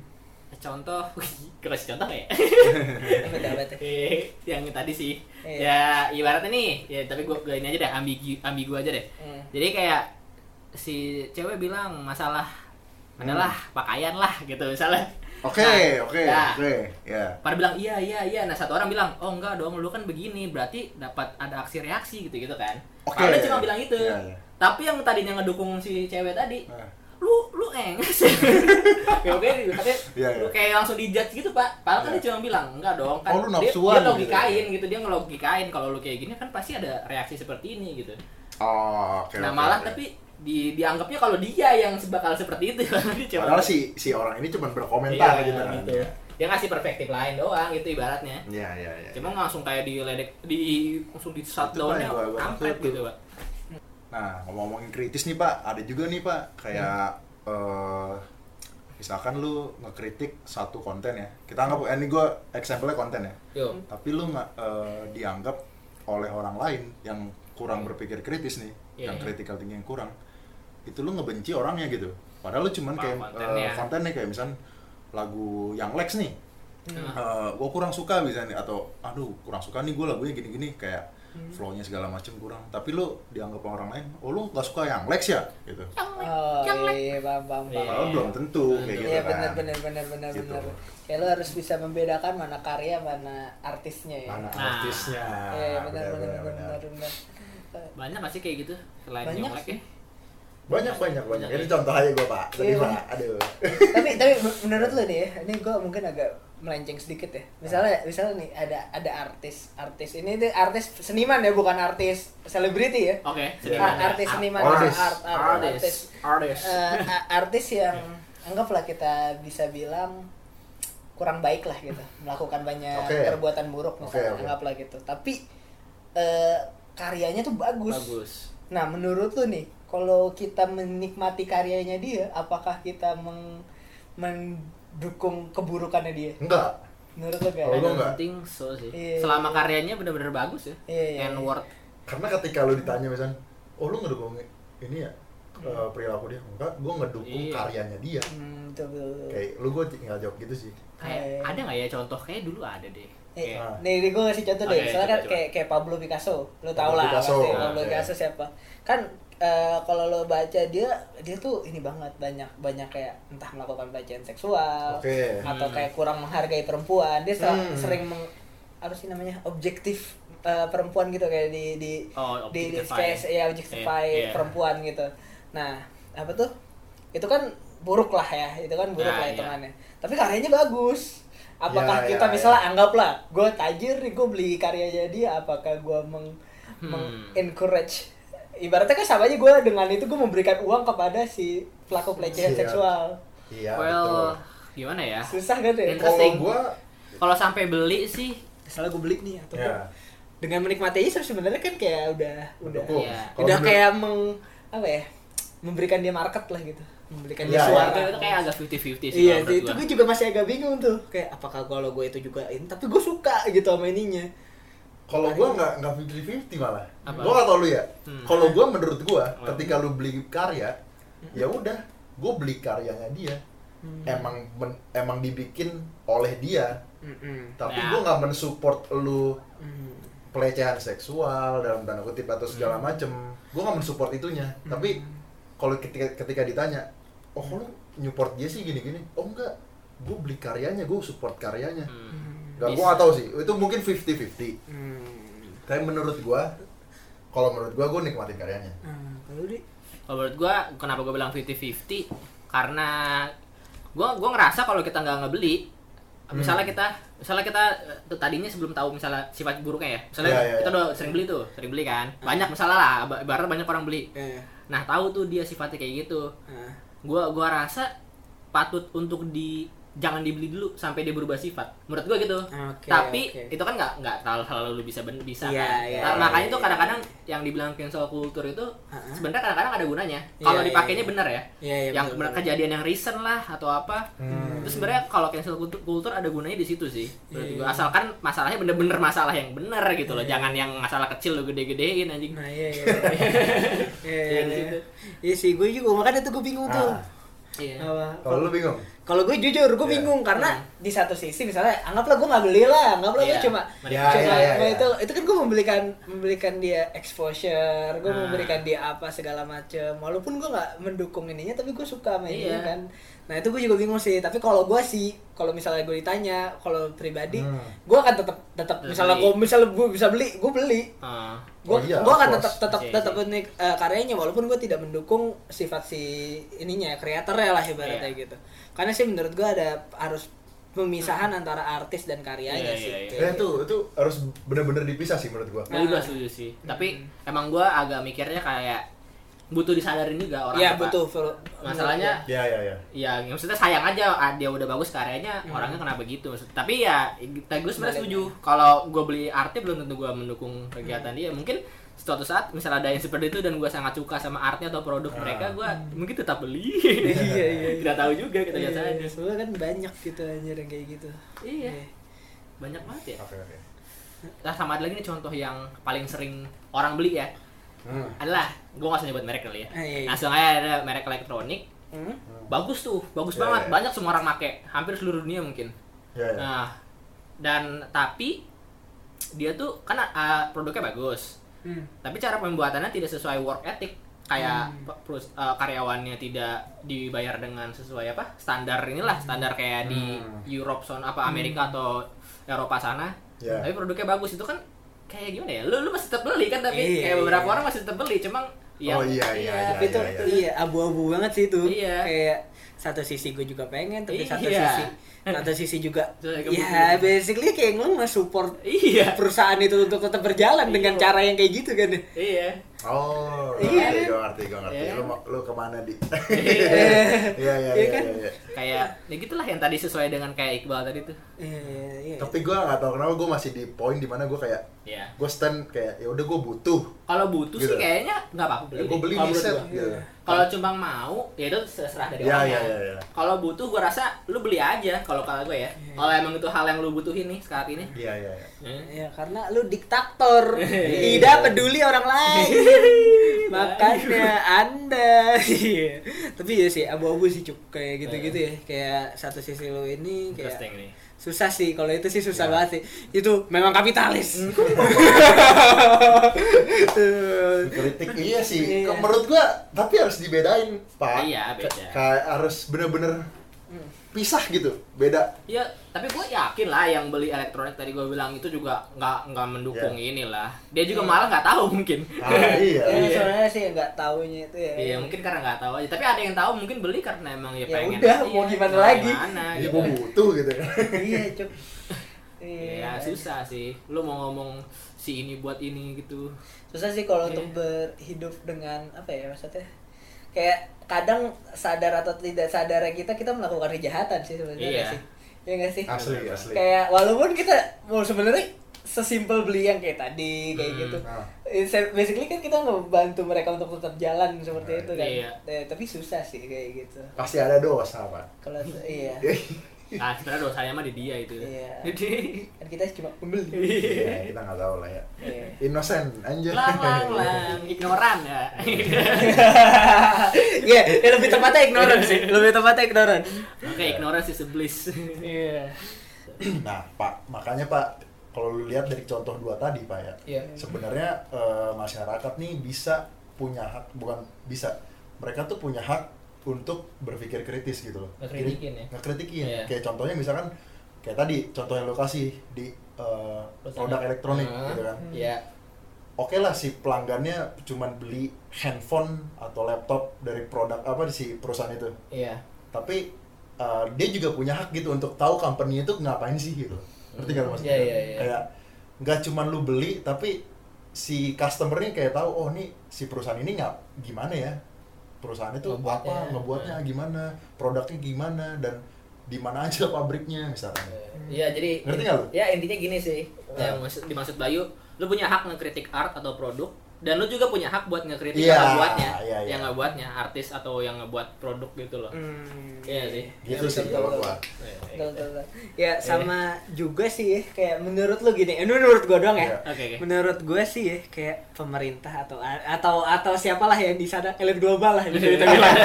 Contoh, kasih contoh ya?
Betul.
Eh, yang tadi sih.
Iya.
Ya ibaratnya nih, ya tapi gue gue ini aja deh, ambigu ambigu aja deh.
Hmm.
Jadi kayak si cewek bilang masalah adalah pakaian lah gitu misalnya.
Oke,
Nah,
oke,
ya.
oke. Ya.
pada bilang iya iya iya nah satu orang bilang oh enggak dong lu kan begini berarti dapat ada aksi reaksi gitu gitu kan
Oke.
Padahal dia cuma bilang itu
Iya, iya.
tapi yang tadinya ngedukung si cewek tadi
Nah.
Lu lu enges ya oke tapi
Iya,
lu
iya.
kayak langsung dijudge gitu pak padahal kan
Iya.
dia cuma bilang enggak dong kan
Oh, lu
dia, dia
gitu.
logikain gitu dia ngelogikain kalau lu kayak gini kan pasti ada reaksi seperti ini gitu
Oh, oke.
nah
oke,
malah tapi di dianggapnya kalau dia yang bakal seperti itu
Padahal si si orang ini cuma berkomentar
Iya,
gitu kan.
gitu. dia ngasih perspektif lain doang gitu ibaratnya
Iya, iya, iya.
Cuma langsung kayak diledek di langsung di shutdownnya kampret gitu. Pak.
Nah, ngomong-ngomongin kritis nih Pak, ada juga nih Pak, kayak eh, misalkan lu ngekritik satu konten ya, kita anggap, eh, ini gue example konten ya,
Yo.
tapi lu nggak eh, dianggap oleh orang lain yang kurang berpikir kritis nih,
Iya,
yang
iya.
critical thinking yang kurang, itu lu ngebenci orangnya gitu. Padahal lu cuman
Paham
kayak
kontennya.
eh, kontennya kayak misal lagu yang Lex nih,
Nah,
gue kurang suka misalnya atau aduh kurang suka nih gue lagunya gini-gini kayak
Hmm.
flownya segala macem kurang tapi lu dianggap sama orang lain oh lu nggak suka yang Lex ya gitu
Oh iya, paham, paham, paham.
Iya.
padahal belum tentu kayak gitu
Iya
kan
benar benar benar benar
Gitu.
benar. Kayak lo harus bisa membedakan mana karya mana artisnya ya.
mana
Nah.
artisnya
Iya benar
Benar,
benar
benar,
benar benar.
banyak gak sih kayak gitu selain
Banyak
nyonglek ya?
Banyak banyak banyak ini contoh aja gue pak tadi
Iya,
pak aduh
tapi tapi menurut lo nih ya, ini gue mungkin agak melenceng sedikit ya. Misalnya misalnya nih ada ada artis artis ini tuh artis seniman ya bukan artis selebriti ya.
Oke,
Iya.
seniman ya.
artis seniman
Artis.
art, art,
Artis,
artis
artis.
Eh, a- artis yang anggaplah kita bisa bilang kurang baik lah gitu melakukan banyak
Oke.
perbuatan buruk misalnya
Oke, oke.
anggaplah gitu tapi eh, karyanya tuh bagus.
Bagus.
Nah menurut lu nih kalau kita menikmati karyanya dia apakah kita meng mendukung keburukannya dia
enggak
menurut lu
Kalau
kayak
don't
enggak.
think so sih.
Iya,
Selama
iya.
karyanya bener-bener bagus ya.
Iya, iya,
And
iya.
worth.
karena ketika lu ditanya misalnya oh lu ngedukung ini ya eh, perilaku dia enggak gue ngedukung
Iya.
karyanya dia
Hmm, betul, betul,
kayak lu gue tinggal jawab gitu sih
kayak
Eh.
ada nggak ya contoh kayak dulu ada deh
Eh,
Ah.
nih, nih gue ngasih contoh deh.
Oke,
Soalnya kan kayak kayak Pablo Picasso, lo tau
Pablo
lah
Picasso,
pasti Pablo. Picasso siapa? Kan eh, kalau lo baca dia dia tuh ini banget banyak banyak kayak entah melakukan pelecehan seksual
oke
atau
Hmm.
kayak kurang menghargai perempuan. Dia
Hmm.
sering meng, apa sih namanya objektif eh, perempuan gitu kayak di di
Oh,
di, di kayak ya objectify
Iya, iya.
perempuan gitu. Nah apa tuh? Itu kan buruk lah ya, itu kan buruk
Nah,
lah
iya.
hitungannya. Tapi karyanya bagus. Apakah
Ya,
kita
ya,
misalnya
ya.
anggaplah gue tajir nih gue beli karyanya dia, apakah gue meng,
Hmm.
encourage ibaratnya kan sama aja gue dengan itu gue memberikan uang kepada si pelaku pelecehan
Siap.
seksual.
iya
well gimana ya
Susah kan ya?
Kalau
Interesting.
gue
kalau sampai beli sih
Misalnya gue beli nih atau
ya
dengan menikmati aja sebenarnya kan kayak udah udah.
Iya.
Udah
menurut-
kayak meng apa ya memberikan dia market lah gitu memberikan
Iya,
suara
itu, itu kayak agak 50-50 sih
iya itu gue juga masih agak bingung tuh. Kayak apakah kalau gue itu juga ini tapi gue suka gitu sama ininya.
Kalau gue nggak nggak fifty fifty malah.
Apa?
gue nggak tau lu ya.
Hmm.
kalau gue menurut gue ketika lu beli karya ya udah gue beli karyanya dia.
Hmm.
emang men- emang dibikin oleh dia.
Mm-mm.
tapi
Ya.
gue nggak mensupport lu
Mm.
pelecehan seksual dalam tanda kutip atau segala
Hmm.
macem. Gue nggak mensupport itunya. Tapi kalau ketika ketika ditanya oh lu nyupport dia sih gini gini oh enggak. Gue beli karyanya gue support karyanya.
Hmm.
Gak, gue gak tau sih, itu mungkin 50-50
Hmm.
Tapi menurut gue, kalau menurut gue, gue nikmatin karyanya.
Ah, kalau
menurut gua kenapa gua bilang 50-50 karena gua gua ngerasa kalau kita nggak ngebeli misalnya
Hmm.
kita misalnya kita eh, tuh tadinya sebelum tahu misalnya sifat buruknya ya misalnya
Iya, iya,
kita
iya.
udah sering beli tuh sering beli kan. Banyak misalnya lah ba- ibaratnya banyak orang beli.
Eh,
nah tahu tuh dia sifatnya kayak gitu
ah.
gua gua rasa patut untuk di jangan dibeli dulu sampai dia berubah sifat menurut gua gitu
Oke,
tapi
oke.
itu kan nggak nggak terlalu lu bisa ben- bisa
Iya,
kan
iya,
Nah,
iya,
makanya
iya,
tuh
iya.
kadang-kadang yang dibilang cancel culture itu
Ha-ha.
sebenarnya kadang-kadang ada gunanya
Iya,
kalau
iya,
dipakainya
iya.
benar ya
Iya, iya,
yang benar
betul.
kejadian yang recent lah atau apa
Hmm.
itu sebenarnya kalau cancel culture, ada gunanya di situ sih menurut
Iya,
gua
iya.
asalkan masalahnya bener-bener masalah yang bener gitu loh
Iya.
jangan yang masalah kecil lo gede-gedein anjing
Nah, iya, iya. Iya,
Iya,
iya, iya. Iya sih, gue juga makanya tuh gue bingung tuh.
Ah,
iya
Apa?
Kalau lu bingung?
Kalau gue jujur, gue
Iya.
bingung karena di satu sisi misalnya anggaplah gue nggak beli lah, anggaplah gue
Iya.
cuma
Ya,
cuma
ya,
cuma
ya.
itu itu kan gue memberikan memberikan dia exposure, gue
Nah.
memberikan dia apa segala macem. Walaupun gue nggak mendukung ininya, tapi gue suka ini
Iya.
kan. Nah itu gue juga bingung sih. Tapi kalau gue sih, kalau misalnya gue ditanya, kalau pribadi,
Hmm.
gue akan tetap tetap misalnya gue misalnya gue bisa beli, gue beli.
Ah.
gue
Oh iya,
gue akan tetap tetap tetap unik eh, karyanya walaupun gue tidak mendukung sifat si ininya kreatornya lah ibaratnya
Iya.
gitu karena sih menurut gue ada harus pemisahan antara artis dan karyanya
Iya,
sih
iya.
Kayak
Ya itu, itu harus bener-bener dipisah sih menurut gue
Gue juga setuju sih. Tapi emang gue agak mikirnya kayak butuh disadarin juga orang
Iya betul Fir-
Masalahnya
Ya, ya, ya
ya maksudnya sayang aja ah, dia udah bagus karyanya
Hmm.
orangnya kenapa gitu maksud tapi ya gue sebenarnya setuju kalau gue beli artnya belum tentu gue mendukung kegiatan dia mungkin suatu saat misalnya ada yang seperti itu dan gue sangat suka sama artnya atau produk
Ah.
mereka gue mungkin tetap beli.
Iya iya
tidak tahu juga kita lihat
Iya,
saja.
Soalnya kan banyak gitu anjir yang kayak gitu.
Iya. Banyak banget ya.
Oke, oke.
Nah sama ada lagi nih contoh yang paling sering orang beli ya
Hmm.
adalah gue gak usah nyebut merek kali ya
Ah, iya, iya.
langsung aja ada merek elektronik
Hmm?
bagus tuh bagus
Iya,
banget
iya.
banyak semua orang make hampir seluruh dunia mungkin
Ya, ya
Nah, dan tapi dia tuh kan uh, produknya bagus,
Hmm.
tapi cara pembuatannya tidak sesuai work ethic. Kayak
Hmm.
perus- uh, karyawannya tidak dibayar dengan sesuai apa standar inilah standar kayak di
Hmm.
Europe son apa Amerika atau Eropa sana.
Ya.
Tapi produknya bagus itu kan kayak gimana ya? Lu lu masih tetap beli kan tapi
Iya,
kayak beberapa
iya.
orang masih tetap beli, cuma yang-
Oh, iya, iya,
tapi itu
iya,
iya abu-abu banget sih itu
Iya.
kayak satu sisi gue juga pengen tapi satu
Iya.
sisi satu sisi juga ya basically kayak lo nge-support
Iya.
perusahaan itu untuk tetap berjalan dengan
Iya.
cara yang kayak gitu kan
Iya.
Oh,
Iya.
ngerti, gue ngerti, gue ngerti
Iya.
Lu, mau- lu ke mana, Di?
Iya.
Iya, iya,
Iya
iya,
kan?
iya, iya.
kayak ya gitulah yang tadi sesuai dengan kayak Iqbal tadi tuh.
Iya, iya, iya.
Tapi gue gak tau kenapa gue masih di poin di mana gue kayak
Iya.
Gue stand kayak, ya udah gue butuh
Kalau butuh
Gitu.
sih kayaknya nggak apa-apa beli.
Ya gue beli
menurut
set gitu
Kalau cuma mau, ya itu terserah dari
Iya,
orangnya.
iya, iya, iya.
Kalau butuh, gue rasa lu beli aja. Kalau kata gue ya.
Iya.
Kalau emang itu hal yang lu butuhin nih saat ini.
Iya, iya, iya
Eh.
Ya karena lu diktator,
Iya.
tidak peduli orang lain. makanya anda Iya. tapi ya sih abu-abu sih cuk kayak gitu-gitu ya kayak satu sisi lo ini kayak
Interesting nih.
Susah sih kalau itu sih susah banget sih. Itu memang kapitalis.
Kritik iya sih.
Iya.
menurut gua tapi harus dibedain pak.
Iya, beda.
Harus bener-bener pisah gitu beda
Ya, tapi gue yakin lah yang beli elektronik tadi gue bilang itu juga nggak nggak mendukung
Iya.
inilah. Dia juga malah nggak tahu mungkin.
ah, iya
ya, sebenarnya sih nggak taunya itu ya
Iya, mungkin karena nggak tahu aja. Tapi ada yang tahu mungkin beli karena emang ya,
Ya
pengen.
udah, mau gimana
Mau
lagi?
Gimana,
ya
gitu.
gua butuh gitu kan
iya cuk
Iya, susah sih. Lu mau ngomong si ini buat ini gitu.
susah sih kalau
Iya.
untuk berhidup dengan apa ya maksudnya kayak kadang sadar atau tidak sadar kita kita melakukan kejahatan sih sebenarnya
Iya.
sih ya nggak sih
asli asli
kayak walaupun kita mau sebenarnya sesimpel beli yang kayak tadi kayak
Hmm.
gitu
Nah.
Basically kan kita ngebantu mereka untuk tetap jalan seperti
Nah,
itu kan
iya.
Eh, tapi susah sih kayak gitu
pasti ada dosa pak
kalau iya
Nah, sebenarnya dosanya mah di dia itu.
Iya.
Jadi
kan kita cuma pembeli
Iya, kita nggak tahu lah ya
Iya.
innocent anjir
lang lang lang ignoran ya.
Iya, ya lebih tepatnya ignoran sih. Lebih tepatnya ignoran.
Oke, ignoran sih seblis.
Iya.
nah pak makanya pak kalau lu lihat dari contoh dua tadi pak ya
Iya.
sebenarnya eh, masyarakat nih bisa punya hak bukan bisa mereka tuh punya hak untuk berpikir kritis gitu loh
Ngekritikin ya?
ngekritikin
Iya.
kayak contohnya misalkan kayak tadi contoh yang lo kasih di eh, produk elektronik
Hmm.
gitu kan
Iya.
oke lah si pelanggannya cuman beli handphone atau laptop dari produk apa si perusahaan itu
Iya.
tapi uh, dia juga punya hak gitu untuk tahu company itu ngapain sih gitu ngerti nggak lo maksudnya
Iya, iya, iya.
kayak nggak cuman lu beli tapi si customernya kayak tahu oh nih si perusahaan ini nggak gimana ya perusahaan itu
Ngebuatnya.
apa ngebuatnya gimana produknya gimana dan di mana aja pabriknya misalnya
Iya, jadi
Ngerti nggak lu?
Ya, intinya gini sih. Yang maksud dimaksud Bayu, lu punya hak ngekritik art atau produk dan lu juga punya hak buat ngekritik
Iya,
yang ngebuatnya,
iya, iya.
yang ngebuatnya artis atau yang ngebuat produk gitu loh.
Hmm.
Iya sih.
gitu sih kalau gua
Iya, iya.
Ya sama juga sih ya, kayak menurut lu gini, ini menurut gua doang ya.
Iya.
Oke, oke.
Menurut gue sih ya, kayak pemerintah atau atau atau siapalah yang di sana elit global lah bisa kita bilang.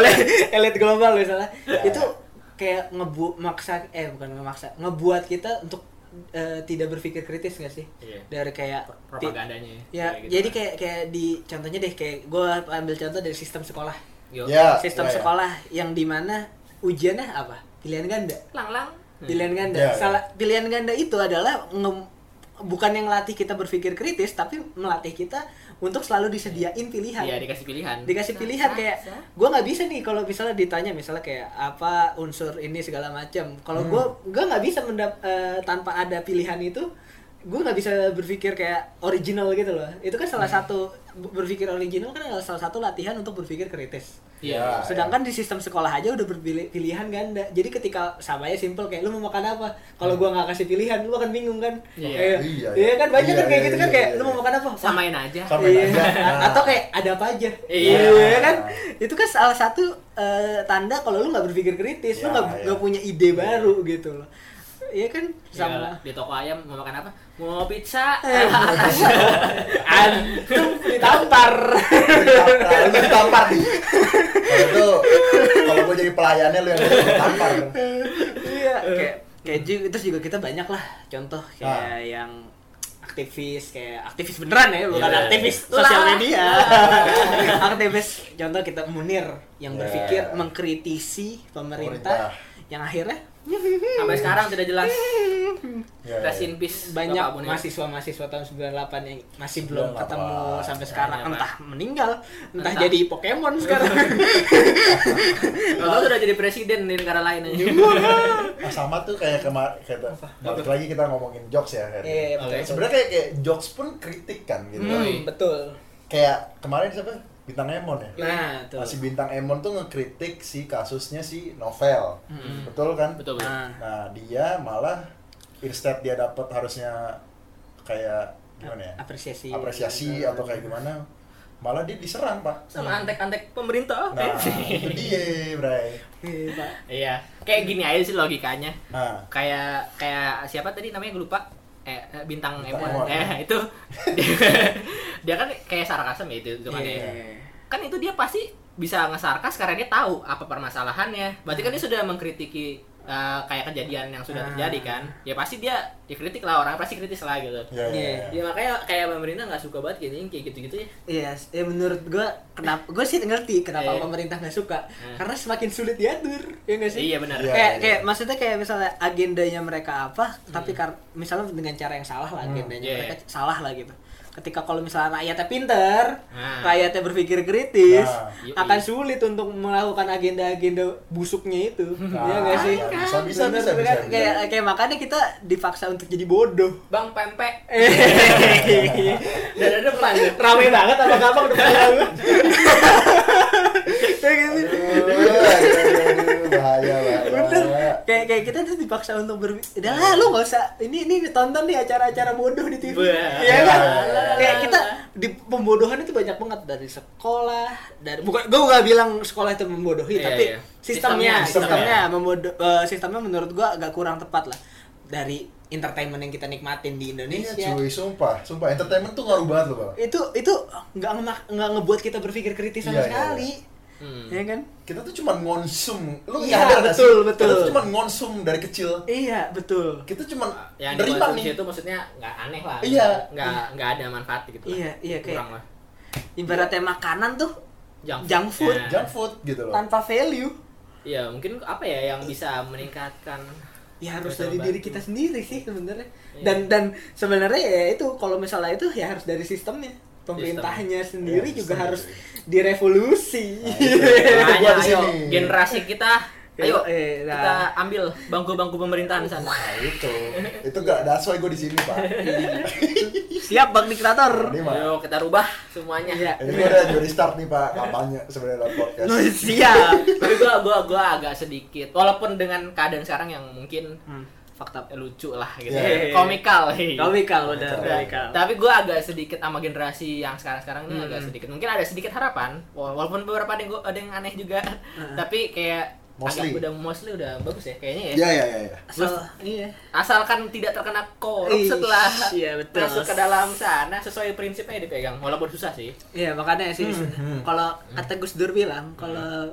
elit, elit global misalnya. Itu kayak ngebu maksa eh bukan ngemaksa, ngebuat kita untuk eh, tidak berpikir kritis gak sih?
Iya.
Dari kayak
Propagandanya.
Ya,
kayak gitu
jadi
lah.
kayak kayak di contohnya deh kayak gue ambil contoh dari sistem sekolah.
Yo.
ya
Sistem
ya, ya.
sekolah yang di mana ujiannya apa? Pilihan ganda.
lang lang.
Pilihan ganda.
Ya, ya.
Salah pilihan ganda itu adalah nge- bukan yang melatih kita berpikir kritis, tapi melatih kita untuk selalu disediain pilihan.
Iya, dikasih pilihan.
Dikasih pilihan kayak gue nggak bisa nih kalau misalnya ditanya misalnya kayak apa unsur ini segala macam. Kalau gue gue nggak bisa mendap eh, tanpa ada pilihan itu gue nggak bisa berpikir kayak original gitu loh. Itu kan salah satu berpikir original kan adalah salah satu latihan untuk berpikir kritis.
Iya.
Ya.
Sedangkan di sistem sekolah aja udah berpilih pilihan ganda. Jadi ketika sama aja simple kayak lu mau makan apa? Kalau gua nggak kasih pilihan, lu akan bingung kan?
Iya.
Kayak,
Iya,
iya. kan banyak
iya,
kan kayak
iya,
gitu kan
iya,
kayak
iya,
lu mau
iya.
makan apa?
Samain aja.
Sama-
iya.
aja. Nah.
Atau kayak ada apa aja?
Iya.
Iya kan? Itu kan salah satu eh, tanda kalau lu nggak berpikir kritis, lu
Ya,
nggak
ya.
nggak punya ide baru gitu loh. Iya kan
Sama
sama
di toko ayam mau makan apa? Mau pizza.
Eh, antum ditampar.
Nah, ditampar nih kalau itu kalau gua jadi pelayannya lu yang ditampar
iya kayak kayak juga terus juga kita banyak lah contoh kayak
Ah.
yang aktivis kayak aktivis beneran ya bukan
Iya.
aktivis
Lah.
sosial media aktivis contoh kita Munir yang
Ya.
berpikir mengkritisi pemerintah,
Pemerintah.
yang akhirnya
Sampai sekarang tidak jelas.
Ya,
Rest
ya.
in peace.
banyak
Munir.
mahasiswa-mahasiswa tahun 98 yang masih belum
98.
ketemu sampai sekarang
Ya,
entah meninggal entah,
Entah.
jadi Pokemon sekarang
Kalau sudah jadi presiden di negara lain aja.
Nah, sama tuh kayak kemarin kita balik lagi kita ngomongin jokes ya kan.
Iya.
Sebenarnya kayak, kayak jokes pun kritik kan gitu.
Hmm, betul
Kayak kemarin siapa? Bintang Emon ya.
nah tuh
Nah, si Bintang Emon tuh ngekritik si kasusnya si Novel.
Hmm.
Betul kan?
Betul, betul.
nah
Nah, dia malah instead dia dapat harusnya kayak gimana ya?
apresiasi
Apresiasi atau kayak gimana? Malah dia diserang, Pak.
Sama antek-antek pemerintah.
Nah, itu dia, Bray.
Iya.
Iya. Kayak gini aja sih logikanya.
Nah,
Kayak kayak siapa tadi namanya gue lupa. Eh eh, bintang
Bintang
Emon.
Emon.
Eh itu dia kan kayak sarkasem ya itu kan ya.
Iya.
kan itu dia pasti bisa ngesarkas karena dia tahu apa permasalahannya berarti kan dia sudah mengkritiki uh, kayak kejadian yang sudah
Ah.
terjadi kan ya pasti dia dikritik lah orang pasti kritis lah gitu
Ya, ya,
Iya.
ya.
ya makanya kayak pemerintah nggak suka banget gini kayak gitu-gitu ya
Iya, ya menurut gua kenapa gua sih ngerti kenapa
Iya.
pemerintah nggak suka.
Hmm.
Karena semakin sulit diatur, ya nggak sih?
iya benar
Iya.
kayak kayak maksudnya kayak misalnya agendanya mereka apa, tapi kar misalnya dengan cara yang salah lah
Hmm.
agendanya
Iya.
mereka salah lah gitu. Ketika kalau misalnya rakyatnya pinter,
Nah.
rakyatnya berpikir kritis,
Nah.
Akan sulit untuk melakukan agenda-agenda busuknya itu. Iya nggak sih?
ya, bisa, bisa,
Bener,
bisa, bisa,
kan?
bisa.
Kayak kayak makanya kita dipaksa untuk jadi bodoh.
bang pempek
Hehehe.
dari depan
Rame banget apa gampang depannya lu. Kayak gitu.
Bahaya,
Bener. Kayak kayak kita tuh dipaksa untuk ber Udah lah lu gak usah ini ini tonton nih acara-acara bodoh di TV.
Wah.
Iya kan?
Lah,
Kayak kita di pembodohan itu banyak banget dari sekolah, dari bukan gue gak bilang sekolah itu membodohi,
Iya,
tapi
iya.
sistemnya,
Sistemnya,
sistemnya,
sistemnya.
membodoh eh, sistemnya menurut gua agak kurang tepat lah dari entertainment yang kita nikmatin di
Iya
Indonesia.
cuy, sumpah, sumpah entertainment tuh ngaruh banget loh bang.
itu itu nggak nggak ngebuat kita berpikir kritis sama
Iya, iya,
sekali
Hmm.
ya kan
Kita tuh cuma ngonsum, lu
Iya,
nggak
betul,
sih?
betul.
Kita tuh cuma ngonsum dari kecil.
iya betul
Kita cuma
yang
nerima nih.
itu maksudnya nggak aneh lah
Iya.
nggak nggak ada manfaat gitu lah.
Iya, iya, kayak-
kurang lah
ibaratnya makanan tuh
junk,
Junk food.
Nah,
Junk food gitu loh.
tanpa value
iya mungkin apa ya yang bisa meningkatkan
ya harus dari diri kita sendiri sih sebenarnya
Iya.
dan dan sebenarnya ya itu kalau misalnya itu ya harus dari sistemnya pemerintahnya sendiri
Iya,
juga
sistem,
harus
cuy.
direvolusi
Nah,
ayo
sini.
generasi kita ayo
Eh, nah.
kita ambil bangku-bangku pemerintahan sana
Nah itu, itu gak that's why gue di sini pak.
siap bang diktator
Ini
ayo kita rubah semuanya
Iya.
ini gue udah jadi start nih pak kampanye sebenarnya podcast.
No, siap
tapi gua gua gua agak sedikit walaupun dengan keadaan sekarang yang mungkin
hmm, fakta
lucu lah gitu
Iya.
komikal hei.
komikal udah
Komikal.
komikal
tapi gue agak sedikit sama generasi yang sekarang-sekarang ini
Hmm.
agak sedikit mungkin ada sedikit harapan Wala- walaupun beberapa ada yang, gua- ada yang aneh juga tapi kayak
Mostly.
agak udah mostly udah bagus ya kayaknya ya
Ya ya ya. ya.
asal iya
asalkan tidak terkena korup
Ih,
setelah
iya, betul.
masuk ke dalam sana sesuai prinsipnya dipegang walaupun susah sih
Iya makanya sih
Hmm,
kalau kata Gus Dur bilang kalau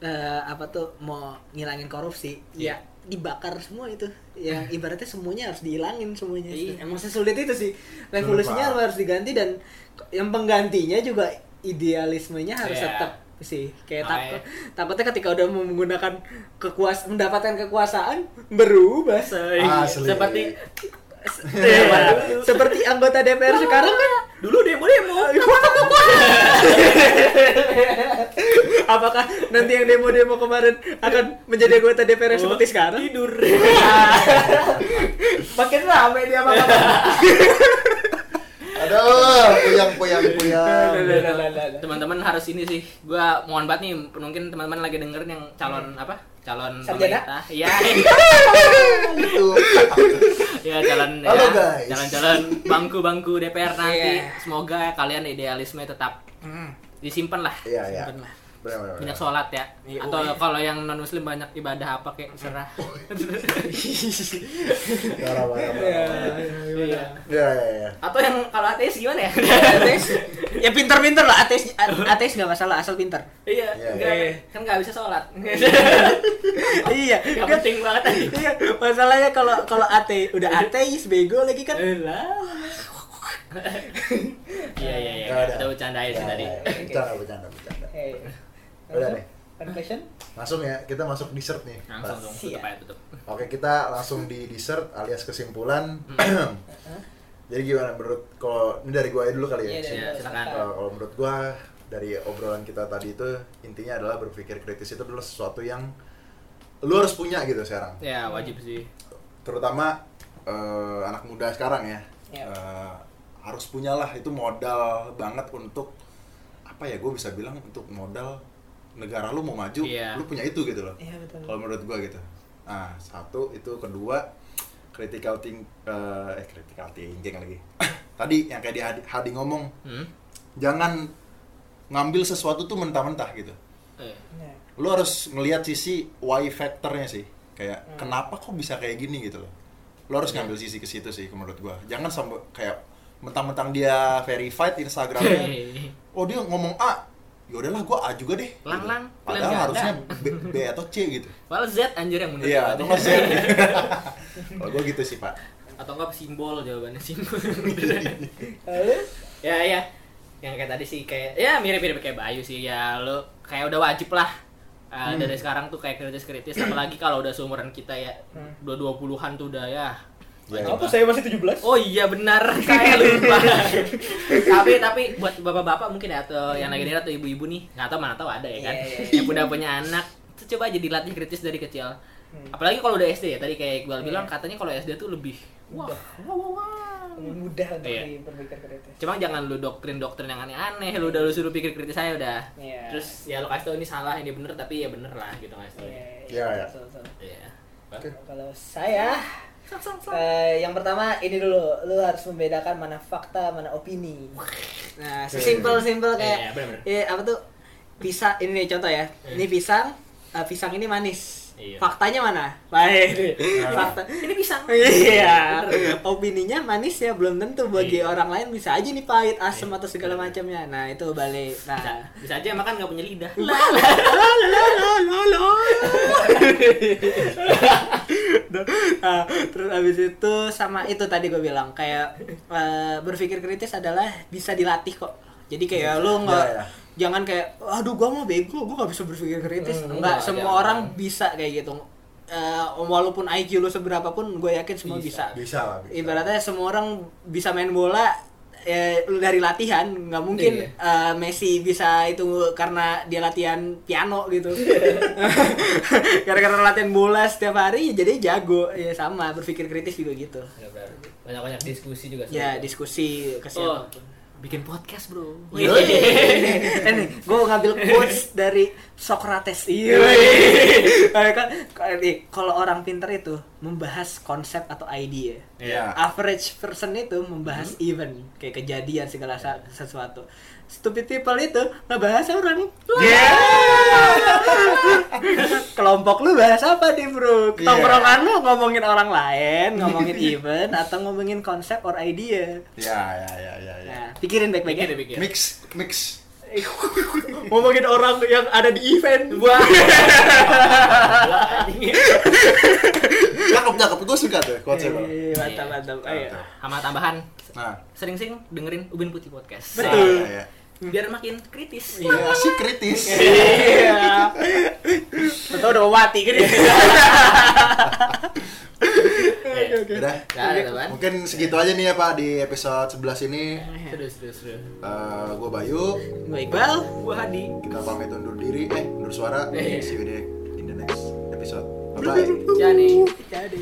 eh, apa tuh mau ngilangin korupsi ya dibakar semua itu yang ibaratnya semuanya harus dihilangin semuanya
Iya.
emang sesulit itu sih revolusinya
Sumpah.
harus diganti dan yang penggantinya juga idealismenya harus
Iya.
tetap sih kayak
Makanya.
takut takutnya ketika udah mau menggunakan kekuas mendapatkan kekuasaan berubah.
Asli.
seperti
Iya. Seperti anggota DPR sekarang kan
dulu demo demo
Apakah nanti yang demo-demo kemarin akan menjadi anggota DPR yang seperti sekarang?
tidur.
Makin rame dia makan.
Aduh, puyang puyang puyang.
teman-teman harus ini sih. Gua mohon banget nih mungkin teman-teman lagi dengerin yang calon apa calon
Sarjana?
pemerintah iya
Itu.
ya calon
Halo,
ya,
guys.
calon-calon bangku-bangku DPR nanti
Iya.
semoga kalian idealisme tetap disimpan lah
Iya iya.
Simpen lah.
Benar benar.
banyak sholat ya
Iya,
atau
oh, iya.
kalau yang non muslim banyak ibadah apa kayak serah
parah parah.
Iya.
Ya ya ya.
atau yang kalau ateis gimana ya
Ateis, ya pinter-pinter lah ateis ateis nggak masalah asal pinter.
iya
Iya,
enggak,
iya.
kan nggak bisa sholat
iya, kan,
penting banget tadi
iya. Masalahnya kalau kalau ate udah ateis bego lagi kan.
lah iya iya iya
Nggak
kita bercandain sih
Ya,
tadi.
Bercanda bercanda bercanda. Udah nih.
Confession?
Langsung ya, kita masuk dessert nih.
langsung dong tutup aja tutup
Oke, kita langsung di dessert alias kesimpulan. Jadi gimana menurut kalau ini dari gua aja dulu kali ya.
Iya,
Iya,
gua.
silakan.
Kalau kalau menurut gua dari obrolan kita tadi itu intinya adalah berpikir kritis itu adalah sesuatu yang lu harus punya gitu sekarang.
ya wajib sih
Terutama eh, anak muda sekarang ya.
Iya.
Eh, harus punyalah itu modal banget untuk apa ya gue bisa bilang untuk modal negara lu mau maju
Iya.
lu punya itu gitu loh
Iya betul.
kalau menurut gua gitu nah satu itu kedua critical think eh eh, critical thinking lagi. Tadi yang kayak di Hadi, Hadi ngomong
hmm?
jangan ngambil sesuatu tuh mentah-mentah gitu.
Eh,
Iya.
lu harus ngelihat sisi why factornya sih. Kayak
Hmm.
kenapa kok bisa kayak gini gitu loh. Lu harus ngambil sisi ke situ sih menurut gua. Jangan sampai kayak mentang-mentang dia verified Instagramnya. Oh dia ngomong A ya udahlah gua A juga deh
Lang,
Gitu.
lang,
padahal harusnya. B, B atau C gitu
Padahal Z anjir yang bener.
iya atau Z kalau gua gitu sih pak
Atau enggak simbol jawabannya simbol. Ya ya. Yang kayak tadi sih kayak ya mirip-mirip kayak Bayu sih ya lu kayak udah wajib lah. Uh, dari sekarang tuh kayak kritis-kritis apalagi kalau udah seumuran kita ya
Hmm.
udah 20-an tuh udah ya
Ya,
Apa saya masih 17?
Oh iya benar, saya lupa. tapi tapi buat bapak-bapak mungkin ya atau yang lagi denger atau ibu-ibu nih, nggak tahu mana tahu ada ya kan.
Iya, iya,
Yang udah punya anak, tuh coba aja dilatih kritis dari kecil.
Hmm.
Apalagi kalau udah SD ya, tadi kayak Iqbal bilang
Iya.
katanya kalau SD tuh lebih wah,
Mudah.
wah, wah, wah.
Mudah untuk
Iya.
berpikir kritis.
Cuma jangan lu doktrin-doktrin yang aneh-aneh, lu udah lu suruh pikir kritis saya udah.
Iya.
Terus ya lu kasih tau ini salah, ini bener tapi ya bener lah gitu kasih tau.
Iya,
Iya, iya.
Iya.
Kalau saya eh, yang pertama ini dulu, lu harus membedakan mana fakta, mana opini. Nah, sesimpel simpel
Iya,
kayak
bener-bener.
Iya, apa tuh? Pisang ini nih contoh ya.
Iya.
Ini pisang, eh, pisang ini manis.
Iya.
Faktanya mana? Baik. Fakta.
Ini pisang.
Iya. Opininya manis ya belum tentu bagi
Iya.
orang lain bisa aja nih pahit, asam atau segala macamnya. Nah, itu balik.
Bisa,
Nah,
bisa aja makan nggak punya lidah.
Nah, terus abis itu sama itu tadi gue bilang kayak eh, berpikir kritis adalah bisa dilatih kok jadi kayak lo nggak
Ya, ya.
Jangan kayak aduh gue mau bego gue gak bisa berpikir kritis
Hmm,
enggak
enggak,
semua
jangan.
orang bisa kayak gitu Eh, walaupun IQ lo seberapa pun gue yakin semua bisa,
Bisa.
bisa lah bisa.
ibaratnya semua orang bisa main bola eh, dari latihan nggak mungkin
Iya.
eh, Messi bisa itu karena dia latihan piano gitu gara-gara latihan bola setiap hari ya jadi jago ya sama berpikir kritis juga gitu
Banyak-banyak diskusi juga.
ya diskusi ke
Oh. Bikin podcast bro.
Ini gue ngambil quotes dari Socrates. Iya kan kalau orang pinter itu membahas konsep atau ide
Iya.
average person itu membahas event kayak kejadian segala sa- sesuatu. Stupid people itu ngebahas orang. Kelompok lu bahas apa nih bro? Tongkrongan lu ngomongin orang lain ngomongin event atau ngomongin konsep or idea.
Ya ya ya ya ya.
nah pikirin baik-baik ya.
Mix mix.
Ngomongin orang yang ada di event
Wah.
Cakep cakep gue suka tuh konsepnya.
Iya, mantap mantap ayo
Sama tambahan,
Nah,
sering-sering dengerin Ubin Putih Podcast.
Betul.
Ya, ya, ya.
Biar makin kritis.
Iya, asik kritis.
iya betul udah mau mati kan
Oke,
oke.
Udah. Mungkin segitu aja nih ya Pak di episode 11 ini.
Terus, terus, terus.
Eh gue Bayu,
Gue Iqbal
Gua Hadi.
kita pamit undur diri, eh undur suara.
Eh.
See you in the- in the next episode. Bye bye.
Jani.
jadi